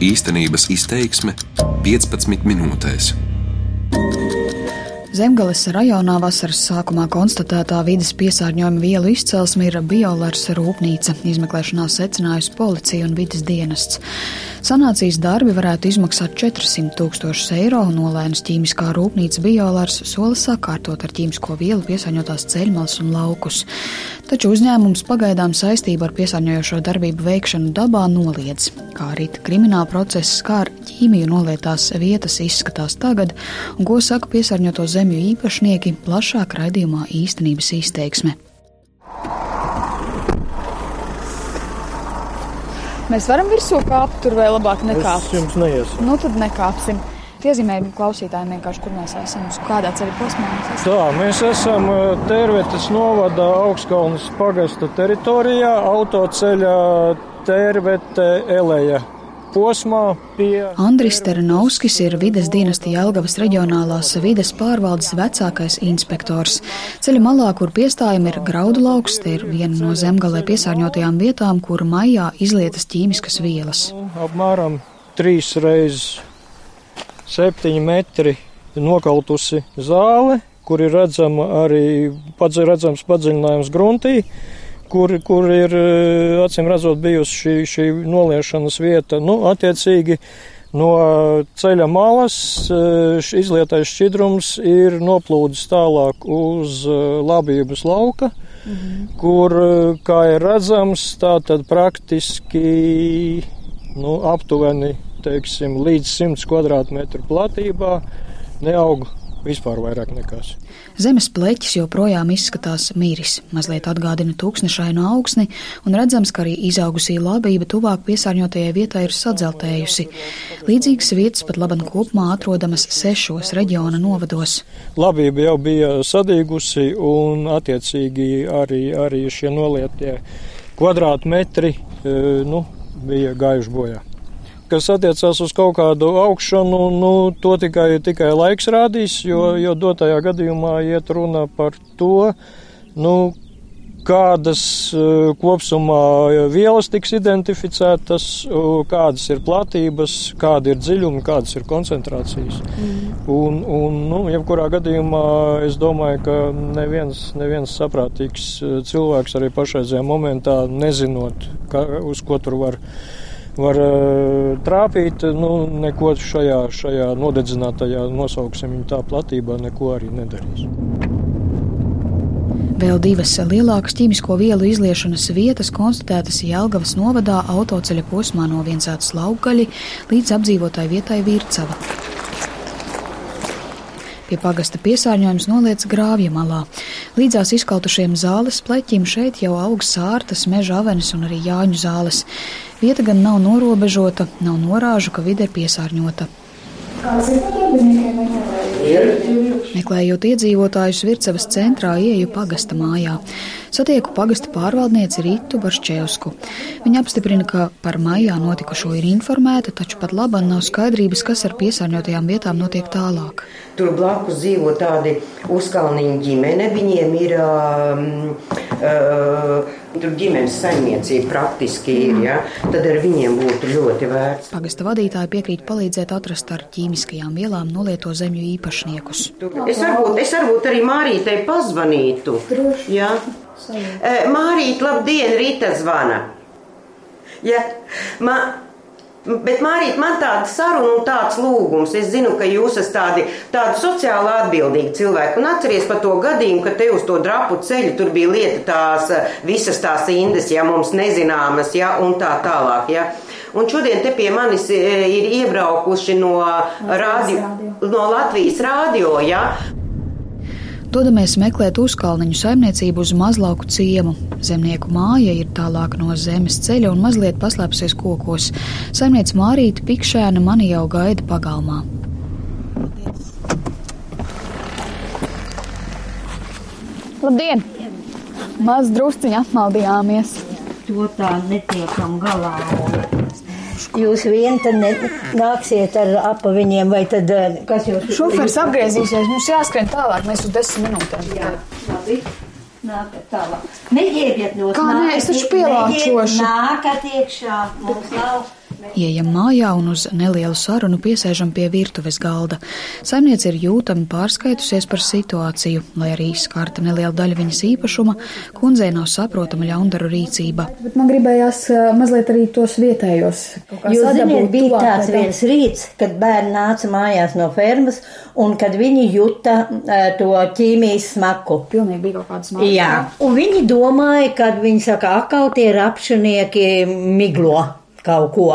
Īstenības izteiksme 15 minūtēs. Zemgales rajonā vasaras sākumā konstatētā vidas piesārņojuma vielu izcelsme ir biolars rūpnīca. Izmeklēšanā secinājusi policija un vidas dienests. Sanācijas darbi varētu izmaksāt 400 tūkstošus eiro, un nolēnas ķīmiskā rūpnīca biolārs sola sakārtot ar ķīmisko vielu piesārņotās ceļmalas un laukus. Taču uzņēmums pagaidām saistību ar piesārņojošo darbību veikšanu dabā noliedz. Kā arī krimināla process, kā ar ķīmiju nolietās vietas izskatās tagad, un ko saka piesārņoto zemju īpašnieki plašāk raidījumā īstenības izteiksme. Mēs varam virsū kāpt, tur vai labāk nekāpt? Es jums neiesaku. Nu, tad nekāpsim. Iezīmējam klausītājiem vienkārši, kur mēs esam, uz kādā ceļa posmā mēs esam. Tā, mēs esam eh, Tērvetes novada augstkalnas pagasta teritorijā, autoceļā Tērvete Eleja posmā pie. Andris Teranovskis ir vides dienesta Jelgavas reģionālās vides pārvaldes vecākais inspektors. Ceļa malā, kur piestājumi ir graudu lauks, te ir viena no zemgalē piesārņotajām vietām, kur maijā izlietas ķīmiskas vielas. Apmēram trīs reizes septiņi metri nokautusi zāle, kur ir redzama arī redzams padziļinājums gruntī kur, kur ir eh, acīm redzot bijusi šī, šī noliešanas vieta. Nu, attiecīgi no ceļa malas eh, izlietais šķidrums ir noplūdis tālāk uz eh, labības lauka, mhm. kur, kā ir redzams, tā tad praktiski nu, aptuveni teiksim, līdz 100 kvadrātmetru platībā neaug vispār vairāk nekas. Zemes pleķis joprojām izskatās miris, mazliet atgādina tūkstošainu augsni, un redzams, ka arī izaugusī labība tuvāk piesārņotajai vietai ir sadzeltējusi. Līdzīgas vietas pat laban kopumā atrodamas sešos reģiona novados. Labība jau bija sadīgusi, un attiecīgi arī, arī šie nolietie kvadrātmetri e, nu, bija gājuši bojā kas attiecās uz kaut kādu augšanu, nu, to tikai, tikai laiks rādīs, jo, mm. jo dotajā gadījumā iet runa par to, nu, kādas uh, kopsumā vielas tiks identificētas, uh, kādas ir platības, kāda ir dziļuma, kādas ir koncentrācijas. Mm. Un, un nu, jebkurā gadījumā es domāju, ka neviens, neviens saprātīgs uh, cilvēks arī pašreizajā momentā nezinot, ka, uz ko tur var var uh, trāpīt. Nu, neko šajā, šajā nodedzinātajā, nosauksim viņu tā platībā, neko arī nedarīs. Vēl divas lielākas ķīmisko vielu izliešanas vietas konstatētas Jelgavas novadā autoceļa posmā no Viensātas laukgaļi līdz apdzīvotai vietai Vircava. Pie pagasta piesārņojums noliec grāvja malā. Līdzās izkautušiem zāles pleķim šeit jau aug sārtas, meža avenes un arī jāņu zāles. Vieta gan nav norobežota, nav norāžu, ka vide ir piesārņota. Meklējot iedzīvotājus Vircavas centrā, ieju pagasta mājā. Satieku pagasta pārvaldnieci Rītu Baršķevsku. Viņa apstiprina, ka par maijā notikušo ir informēta, taču pat labā nav skaidrības, kas ar piesārņotajām vietām notiek tālāk. Tur blakus dzīvo tādi uzkalniņu ģimene, viņiem ir. Um, Tur ģimenes saimniecība praktiski ir, ja? tad ar viņiem būtu ļoti vērts. Pagasta vadītāji piekrīt palīdzēt atrast ar ķīmiskajām vielām nolieto zemju īpašniekus. Es varbūt, es varbūt arī Mārītei pazvanītu. Ja? Mārīt, labdien, Rīta zvana. Ja? Ma Bet, Mārīt, man tāda saruna un tāds lūgums. Es zinu, ka jūs esat tādi, tādi sociāli atbildīgi cilvēki. Un atceries par to gadījumu, ka te uz to drapu ceļu tur bija lieta tās visas tās indes, ja mums nezināmas, ja, un tā tālāk. Ja. Un šodien te pie manis e, ir iebraukuši no, radio, no Latvijas rādio, ja, Dodamies meklēt uzkalniņu saimniecību uz mazlauku ciemu. Zemnieku māja ir tālāk no zemes ceļa un mazliet paslēpsies kokos. Saimniece Mārīta Pikšēna mani jau gaida pagalmā. Labdien! Maz drusciņi apmaldījāmies. To tā netiekam galā. Jūs vien tad ne, nāksiet ar apa viņiem, vai tad eh, kas jūs? Šofers apgriezīsies, mums jāskrien tālāk, mēs uz desmit minūtēm. Jā, labi. Nākat tālāk. Neģēbiet no Kā nē, es taču pielāčošu. Nākat iekšā, mums nav Ieejam mājā un uz nelielu sarunu piesēžam pie virtuves galda. Saimniece ir jūtami pārskaitusies par situāciju, lai arī skarta neliela daļa viņas īpašuma, kundzei nav saprotama ļaundaru rīcība. Bet man gribējās mazliet arī tos vietējos. Jūs zināt, bija tāds viens rīts, kad bērni nāca mājās no fermas un kad viņi juta uh, to ķīmijas smaku. Pilnīgi bija kaut kāds smags. Jā, un viņi domāja, kad viņi saka, akau tie rapšanieki miglo kaut ko.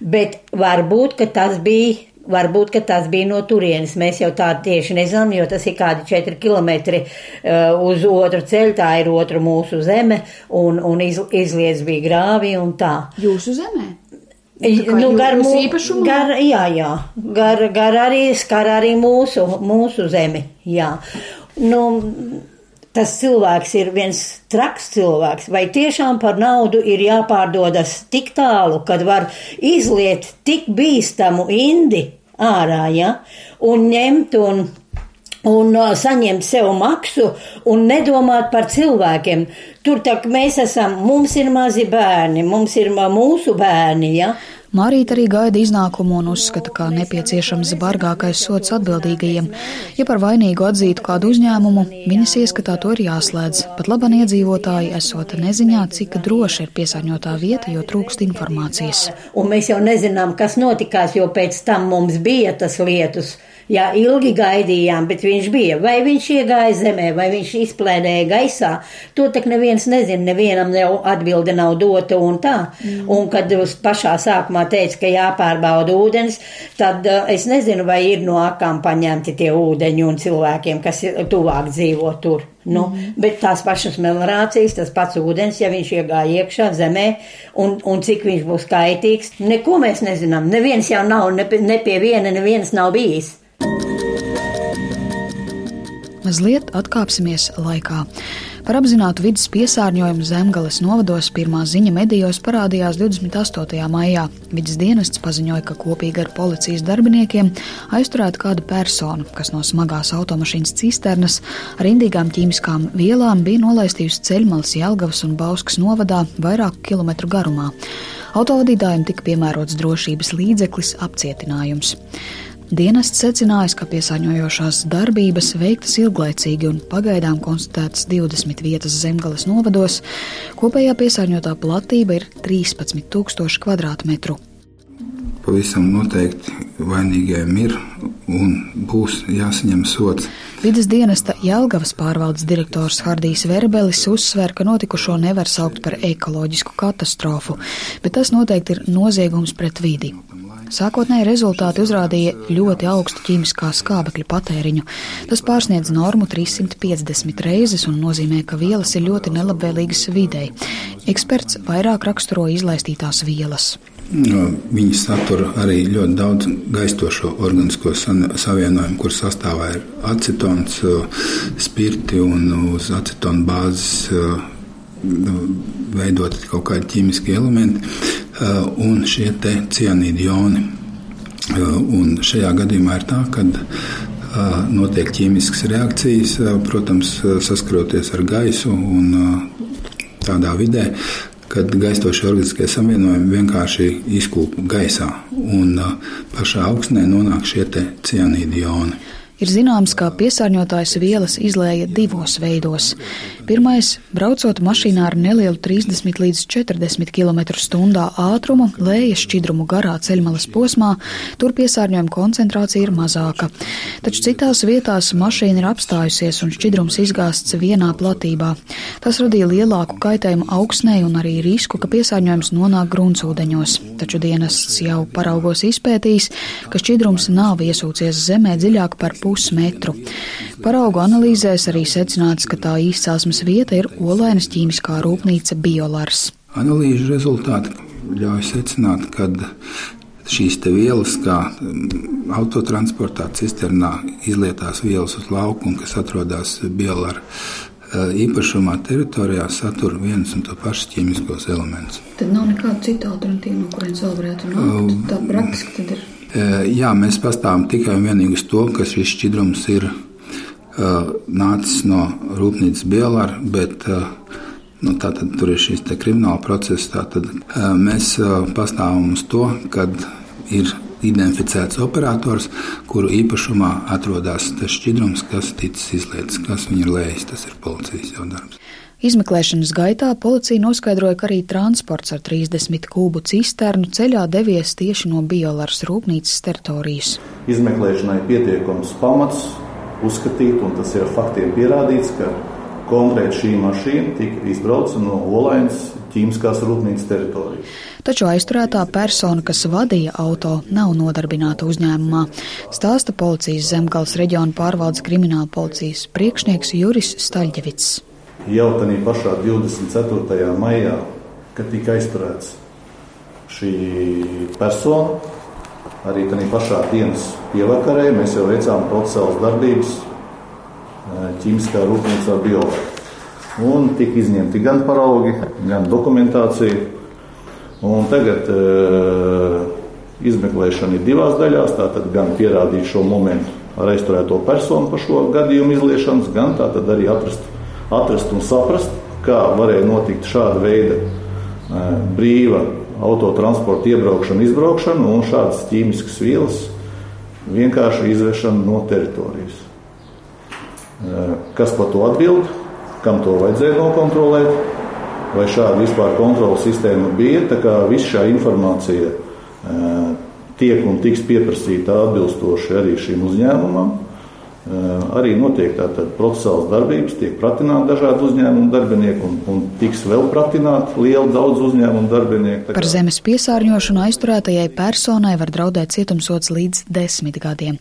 Bet varbūt, ka tas bija. Varbūt, tas bija no turienes. Mēs jau tā tieši nezinām, jo tas ir kādi 4 km uh, uz otru ceļu, tā ir otra mūsu zeme, un, un iz, izlies bija grāvi un tā. Jūsu zemē? Nu, gar mūsu gar, jā, jā, gar, gar arī skar arī mūsu, mūsu zemi. Jā. Nu, tas cilvēks ir viens traks cilvēks, vai tiešām par naudu ir jāpārdodas tik tālu, kad var izliet tik bīstamu indi ārā, ja, un ņemt un un uh, saņemt sev maksu un nedomāt par cilvēkiem. Tur tā mēs esam, mums ir mazi bērni, mums ir mūsu bērni, ja? Marīta arī gaida iznākumu un uzskata, ka nepieciešams bargākais sots atbildīgajiem. Ja par vainīgu atzītu kādu uzņēmumu, viņas ieskatā to ir jāslēdz. Pat labam iedzīvotāji esot neziņā, cik droši ir piesārņotā vieta, jo trūkst informācijas. Un mēs jau nezinām, kas notikās, jo pēc tam mums bija tas lietus. Jā, ilgi gaidījām, bet viņš bija. Vai viņš iegāja zemē, vai viņš izplēdēja gaisā, to tak neviens nezina, nevienam jau atbilde nav dota un tā. Mm. Un kad uz pašā sākumā teica, ka jāpārbauda ūdens, tad uh, es nezinu, vai ir no akām paņemti tie ūdeņi un cilvēkiem, kas tuvāk dzīvo tur. Nu, mm. Bet tās pašas melnrācijas, tas pats ūdens, ja viņš iegāja iekšā zemē, un, un cik viņš būs kaitīgs, neko mēs nezinām. Neviens jau nav, ne, ne pie viena, neviens nav bijis. Mazliet atkāpsimies laikā. Par apzinātu vidas piesārņojumu Zemgales novados pirmā ziņa medijos parādījās 28. maijā. Vides dienests paziņoja, ka kopīgi ar policijas darbiniekiem aizturēta kāda persona, kas no smagās automašīnas cisternas ar indīgām ķīmiskām vielām bija nolaistījusi ceļmalas Jelgavas un Bauskas novadā vairāku kilometru garumā. Autovadītājiem tika piemērots drošības līdzeklis apcietinājums. Dienests secinājis, ka piesārņojošās darbības veiktas ilglaicīgi un pagaidām konstatētas 20 vietas zemgales novados. Kopējā piesārņotā platība ir 13,000 km2. Pavisam noteikti vainīgajiem ir un būs jāsaņem sots. Vides dienesta Jelgavas pārvaldes direktors Hardijs Verbelis uzsver, ka notikušo nevar saukt par ekoloģisku katastrofu, bet tas noteikti ir noziegums pret vidi. Sākotnēji rezultāti uzrādīja ļoti augstu ķīmiskā skābekļa patēriņu. Tas pārsniedz normu 350 reizes un nozīmē, ka vielas ir ļoti nelabvēlīgas videi. Eksperts vairāk raksturo izlaistītās vielas. Viņi satur arī ļoti daudz gaistošo organisko savienojumu, kur sastāvā ir acetons, spirti un uz acetona bāzes veidot kaut kādi ķīmiski elementi. Eh, un šie cianīdi joni. Eh, un šajā gadījumā ir tā, ka eh, notiek ķīmiskas reakcijas, protams, saskaroties ar gaisu un tādā vidē, kad gaistošie organiskie savienojumi vienkārši izkūp gaisā un pašā augstnē nonāk šie cianīdi joni. Ir zināms, ka piesārņotājs vielas izlēja divos veidos. Pirmais - braucot mašīnā ar nelielu 30 līdz 40 km/h ātrumu, lēja šķidrumu garā ceļmalas posmā, tur piesārņojuma koncentrācija ir mazāka. Taču citās vietās mašīna ir apstājusies un šķidrums izgāsts vienā platībā. Tas radīja lielāku kaitējumu augsnē un arī risku, ka piesārņojums nonāk gruntsūdeņos. Taču dienests jau paraugos izpētījis, ka šķidrums nav iesūcies zemē dziļāk par pusmetru. Paraugu analīzēs arī secināts, ka tā izcelsmes vieta ir Olainas ķīmiskā rūpnīca Biolars. Analīžu rezultāti ļauj secināt, ka šīs vielas, kā mm, autotransportā, cisternā izlietās vielas uz lauku, un kas atrodas Biolāra eh, īpašumā teritorijā, satur viens un to pašus ķīmiskos elementus. Tad nav nekāda cita alternatīva, no kurienes vēl varētu nākt. Tā praktiski tad ir. Jā, mēs pastāvam tikai un vienīgi uz to, ka šis šķidrums ir uh, nācis no rūpnīcas Bielāra, bet uh, Nu, tātad tur ir šīs krimināla procesa. Tātad mēs pastāvam uz to, kad ir identificēts operators, kuru īpašumā atrodas tas šķidrums, kas ticis izlietis, kas viņu ir lējis. Tas ir policijas jau darbs. Izmeklēšanas gaitā policija noskaidroja, ka arī transports ar 30 kubu cisternu ceļā devies tieši no biolāras rūpnīcas teritorijas. Izmeklēšanai pietiekams pamats uzskatīt, un tas ir faktiem pierādīts, ka konkrēti šī mašīna tika izbrauca no Olainas ķīmiskās rūpnīcas teritorijas. Taču aizturētā persona, kas vadīja auto, nav nodarbināta uzņēmumā, stāsta policijas zemgals reģiona pārvaldes krimināla policijas priekšnieks Juris Staļģevits. Jau tādā pašā 24. maijā, kad tika aizturēts šī persona, arī tādā pašā dienas pievakarē mēs jau veicām procesuālas darbības eh, ķīmiskā rūpnīcā biologijā. Un tika izņemti gan paraugi, gan dokumentācija. Un tagad uh, izmeklēšana ir divās daļās. Tātad gan pierādīt šo momentu ar aizturēto personu par šo gadījumu izliešanas, gan arī atrast, atrast un saprast, kā varēja notikt šāda veida uh, brīva autotransporta iebraukšana, izbraukšana un šādas ķīmiskas vielas vienkārši izvešana no teritorijas. Uh, kas par to atbild? kam to vajadzēja nokontrolēt, vai šāda vispār kontrolas sistēma bija. Tā kā viss šā informācija tiek un tiks pieprasīta atbilstoši arī šim uzņēmumam. Eh, arī notiek tātad procesuāls darbības, tiek pratināti dažādi uzņēmumu darbinieki un, un tiks vēl pratināti liela daudz uzņēmumu darbinieku. Par zemes piesārņošanu aizturētajai personai var draudēt cietumsots līdz desmit gadiem.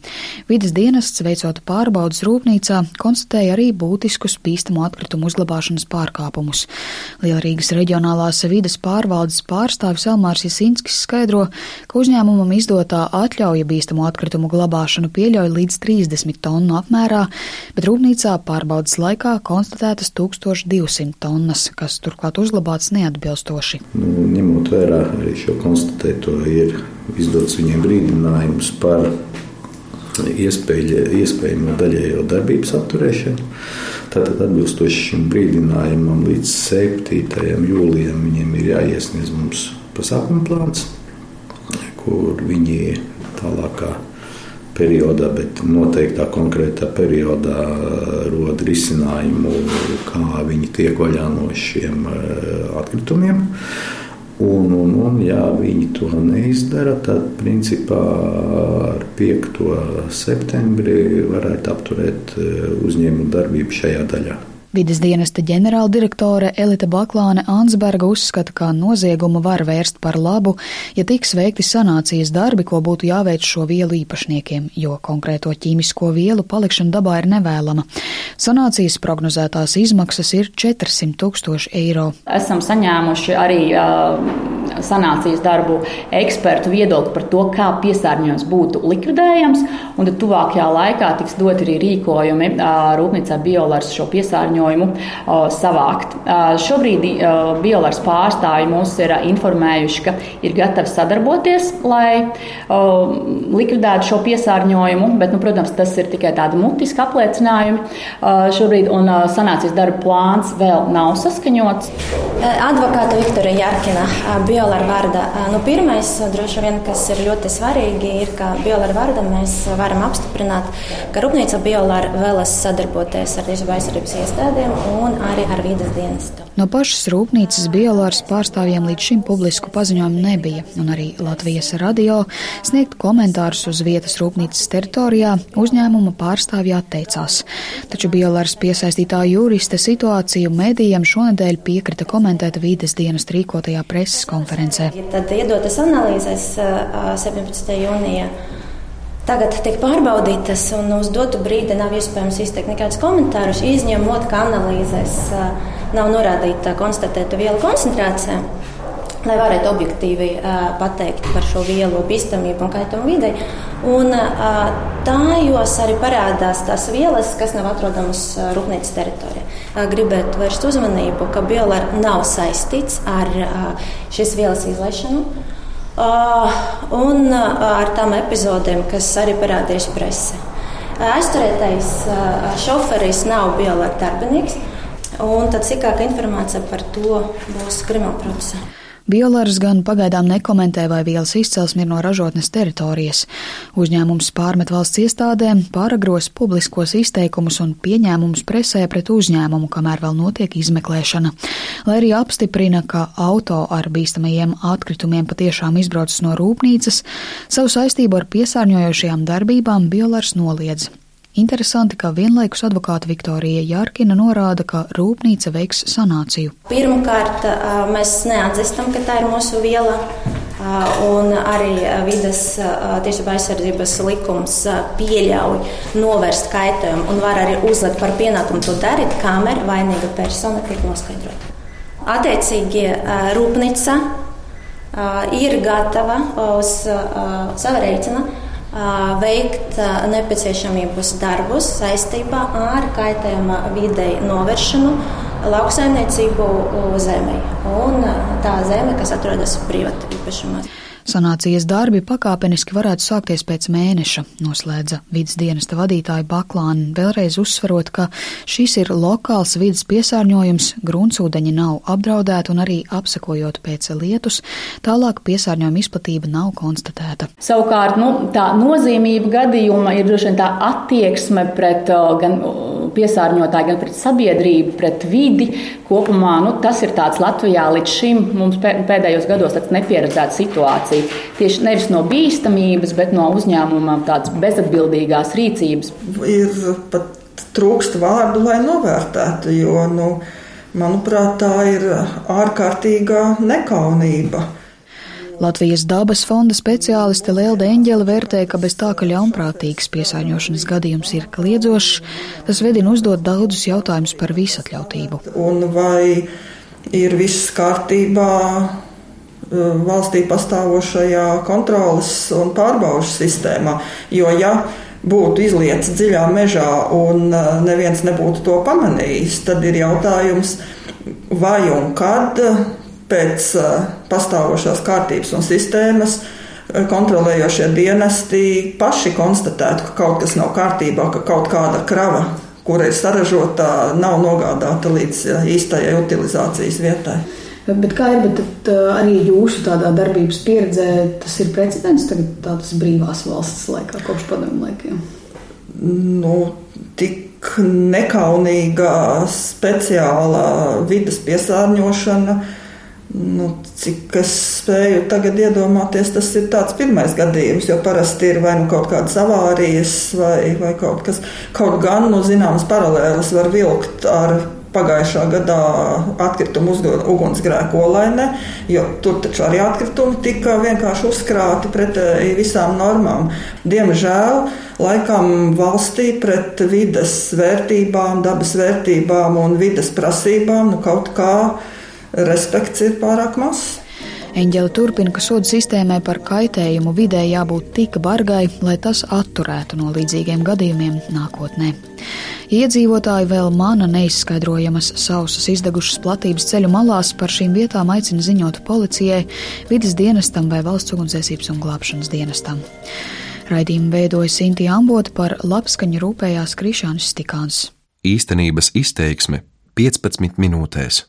Vides dienests veicot pārbaudas rūpnīcā konstatēja arī būtiskus bīstamu atkritumu uzglabāšanas pārkāpumus. Lielrīgas reģionālās vides pārvaldes pārstāvis Elmārs Jasinskis skaidro, ka uzņēmumam izdotā atļauja bīstamu atkritumu glabāšanu pieļauj līdz 30 tonu tonu apmērā, bet rūpnīcā pārbaudas laikā konstatētas 1200 tonnas, kas turklāt uzglabāts neatbilstoši. Nu, ņemot vērā arī šo konstatēto, ir izdots viņiem brīdinājums par iespēju, iespējamo daļējo darbības apturēšanu. Tātad, atbilstoši šim brīdinājumam, līdz 7. jūlijam viņiem ir jāiesniedz mums pasākuma plāns, kur viņi tālākā periodā, bet noteiktā konkrētā periodā uh, rod risinājumu, kā viņi tiek vaļā no šiem uh, atkritumiem. Un, un, un, ja viņi to neizdara, tad principā ar 5. septembri varētu apturēt uh, uzņēmumu darbību šajā daļā. Vides dienesta ģenerāldirektore Elita Baklāne Ansberga uzskata, ka noziegumu var vērst par labu, ja tiks veikti sanācijas darbi, ko būtu jāveic šo vielu īpašniekiem, jo konkrēto ķīmisko vielu palikšana dabā ir nevēlama. Sanācijas prognozētās izmaksas ir 400 tūkstoši eiro. Esam saņēmuši arī uh, sanācijas darbu ekspertu viedokli par to, kā piesārņojums būtu likvidējams, un tad tuvākajā laikā tiks dot arī rīkojumi uh, rūpnīcā biolars šo piesārņojumu paziņojumu savākt. Šobrīd biolārs pārstāvji mūs ir informējuši, ka ir gatavi sadarboties, lai likvidētu šo piesārņojumu, bet, nu, protams, tas ir tikai tādi mutiski apliecinājumi šobrīd, un sanācijas darba plāns vēl nav saskaņots. Advokāta Viktorija Jarkina, biolāra vārda. Nu, pirmais, droši vien, kas ir ļoti svarīgi, ir, ka biolāra vārda mēs varam apstiprināt, ka Rūpnīca biolāra vēlas sadarboties ar Tiesību aizsardzības iestādēm iestādēm un arī ar vidas dienestu. No pašas rūpnīcas biolāras pārstāvjiem līdz šim publisku paziņojumu nebija, un arī Latvijas radio sniegt komentārus uz vietas rūpnīcas teritorijā uzņēmuma pārstāvji atteicās. Taču biolāras piesaistītā juriste situāciju medijiem šonadēļ piekrita komentēt vides dienas rīkotajā preses konferencē. Tad iedotas analīzes 17. jūnijā tagad tiek pārbaudītas, un uz dotu brīdi nav iespējams izteikt nekādus komentārus, izņemot, ka analīzēs nav norādīta konstatēta vielu koncentrācija. Lai varētu objektīvi uh, pateikt par šo vielu bīstamību un kaitumu videi. Un, uh, tājos arī parādās tās vielas, kas nav atrodamas uh, rūpnīcas teritorijā. Uh, gribētu vērst uzmanību, ka biolāra nav saistīts ar uh, šīs vielas izlaišanu. Uh, un uh, ar tām epizodēm, kas arī parādījās presē. Uh, aizturētais šoferis nav biolēta darbinieks. Un tad sīkāka informācija par to būs krimināla procesā. Biolārs gan pagaidām nekomentē, vai vielas izcelsme ir no ražotnes teritorijas. Uzņēmums pārmet valsts iestādēm, pāragros publiskos izteikumus un pieņēmumus presē pret uzņēmumu, kamēr vēl notiek izmeklēšana. Lai arī apstiprina, ka auto ar bīstamajiem atkritumiem patiešām izbraucis no rūpnīcas, savu saistību ar piesārņojošajām darbībām Biolārs noliedz. Interesanti, ka vienlaikus advokāta Viktorija Jārkina norāda, ka rūpnīca veiks sanāciju. Pirmkārt, mēs neatzīstam, ka tā ir mūsu viela. Un arī vidas tiesība aizsardzības likums pieļauj novērst kaitējumu un var arī uzlikt par pienākumu to darīt, kamēr vainīga persona tiek noskaidrota. Attiecīgi, rūpnīca ir gatava uz sava rēķina veikt nepieciešamības darbus saistībā ar kaitējuma videi novēršanu lauksaimniecību zemē un tā zeme, kas atrodas privātu īpašumā. Sanācijas darbi pakāpeniski varētu sākties pēc mēneša, noslēdza vidas dienesta vadītāja Baklāna, vēlreiz uzsverot, ka šis ir lokāls vidas piesārņojums, gruntsūdeņi nav apdraudēti un arī apsekojot pēc lietus, tālāk piesārņojuma izplatība nav konstatēta. Savukārt, nu, tā nozīmība gadījuma ir droši vien tā attieksme pret gan piesārņotāju, gan pret sabiedrību, pret vidi kopumā. Nu, tas ir tāds Latvijā līdz šim mums pēdējos gados nepieredzēta situācija tieši nevis no bīstamības, bet no uzņēmuma tādas bezatbildīgās rīcības. Ir pat trūkst vārdu, lai novērtētu, jo, nu, manuprāt, tā ir ārkārtīga nekaunība. Latvijas dabas fonda speciāliste Lielda Eņģele vērtē, ka bez tā, ka ļaunprātīgs piesārņošanas gadījums ir kliedzošs, tas vedina uzdot daudzus jautājumus par visatļautību. Un vai ir viss kārtībā Eh, valstī pastāvošajā kontrolas un pārbaudas sistēmā. Jo, ja būtu izlietas dziļā mežā un eh, neviens nebūtu to pamanījis, tad ir jautājums, vai un kad pēc pastāvošās kārtības un sistēmas kontrolējošie dienesti paši konstatētu, ka kaut kas nav kārtībā, ka kaut kāda krava, kura ir saražota, nav nogādāta līdz īstajai utilizācijas vietai. Bet kā ir, bet arī jūsu darbības pieredzē, tas ir precedents tagad tādas brīvās valsts laikā, kopš padomu laikiem? Nu, tik nekaunīga speciāla vidas piesārņošana, nu, cik es spēju tagad iedomāties, tas ir tāds pirmais gadījums, jo parasti ir vai nu kaut kādas avārijas vai, vai kaut kas, kaut gan, nu, zināmas paralēlas var vilkt ar pagājušā gadā atkritumu ugunsgrēku olainē, jo tur taču arī atkritumi tika vienkārši uzkrāti pretēji visām normām. Diemžēl laikam valstī pret vidas vērtībām, dabas vērtībām un vidas prasībām nu, kaut kā respekts ir pārāk mazs. Eņģeli turpina, ka sodu sistēmai par kaitējumu vidē jābūt tik bargai, lai tas atturētu no līdzīgiem gadījumiem nākotnē. Iedzīvotāji vēl mana neizskaidrojamas sausas izdegušas platības ceļu malās par šīm vietām aicina ziņot policijai, vidas dienestam vai valsts ugunsdzēsības un glābšanas dienestam. Raidījumu veidoja Sinti Ambota par labskaņu rūpējās Krišānis Stikāns. Īstenības izteiksme 15 minūtēs.